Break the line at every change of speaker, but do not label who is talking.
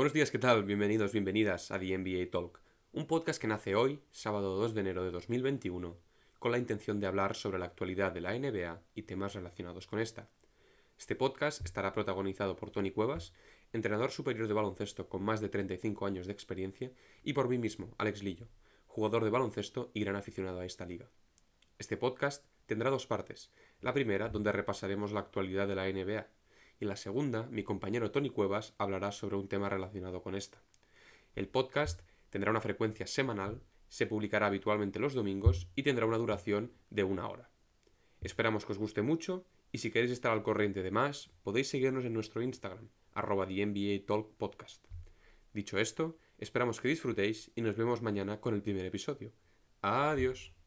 Buenos días, ¿qué tal? Bienvenidos, bienvenidas a The NBA Talk, un podcast que nace hoy, sábado 2 de enero de 2021, con la intención de hablar sobre la actualidad de la NBA y temas relacionados con esta. Este podcast estará protagonizado por Tony Cuevas, entrenador superior de baloncesto con más de 35 años de experiencia, y por mí mismo, Alex Lillo, jugador de baloncesto y gran aficionado a esta liga. Este podcast tendrá dos partes. La primera, donde repasaremos la actualidad de la NBA, y la segunda, mi compañero Tony Cuevas hablará sobre un tema relacionado con esta. El podcast tendrá una frecuencia semanal, se publicará habitualmente los domingos y tendrá una duración de una hora. Esperamos que os guste mucho y si queréis estar al corriente de más, podéis seguirnos en nuestro Instagram, arroba. Dicho esto, esperamos que disfrutéis y nos vemos mañana con el primer episodio. Adiós.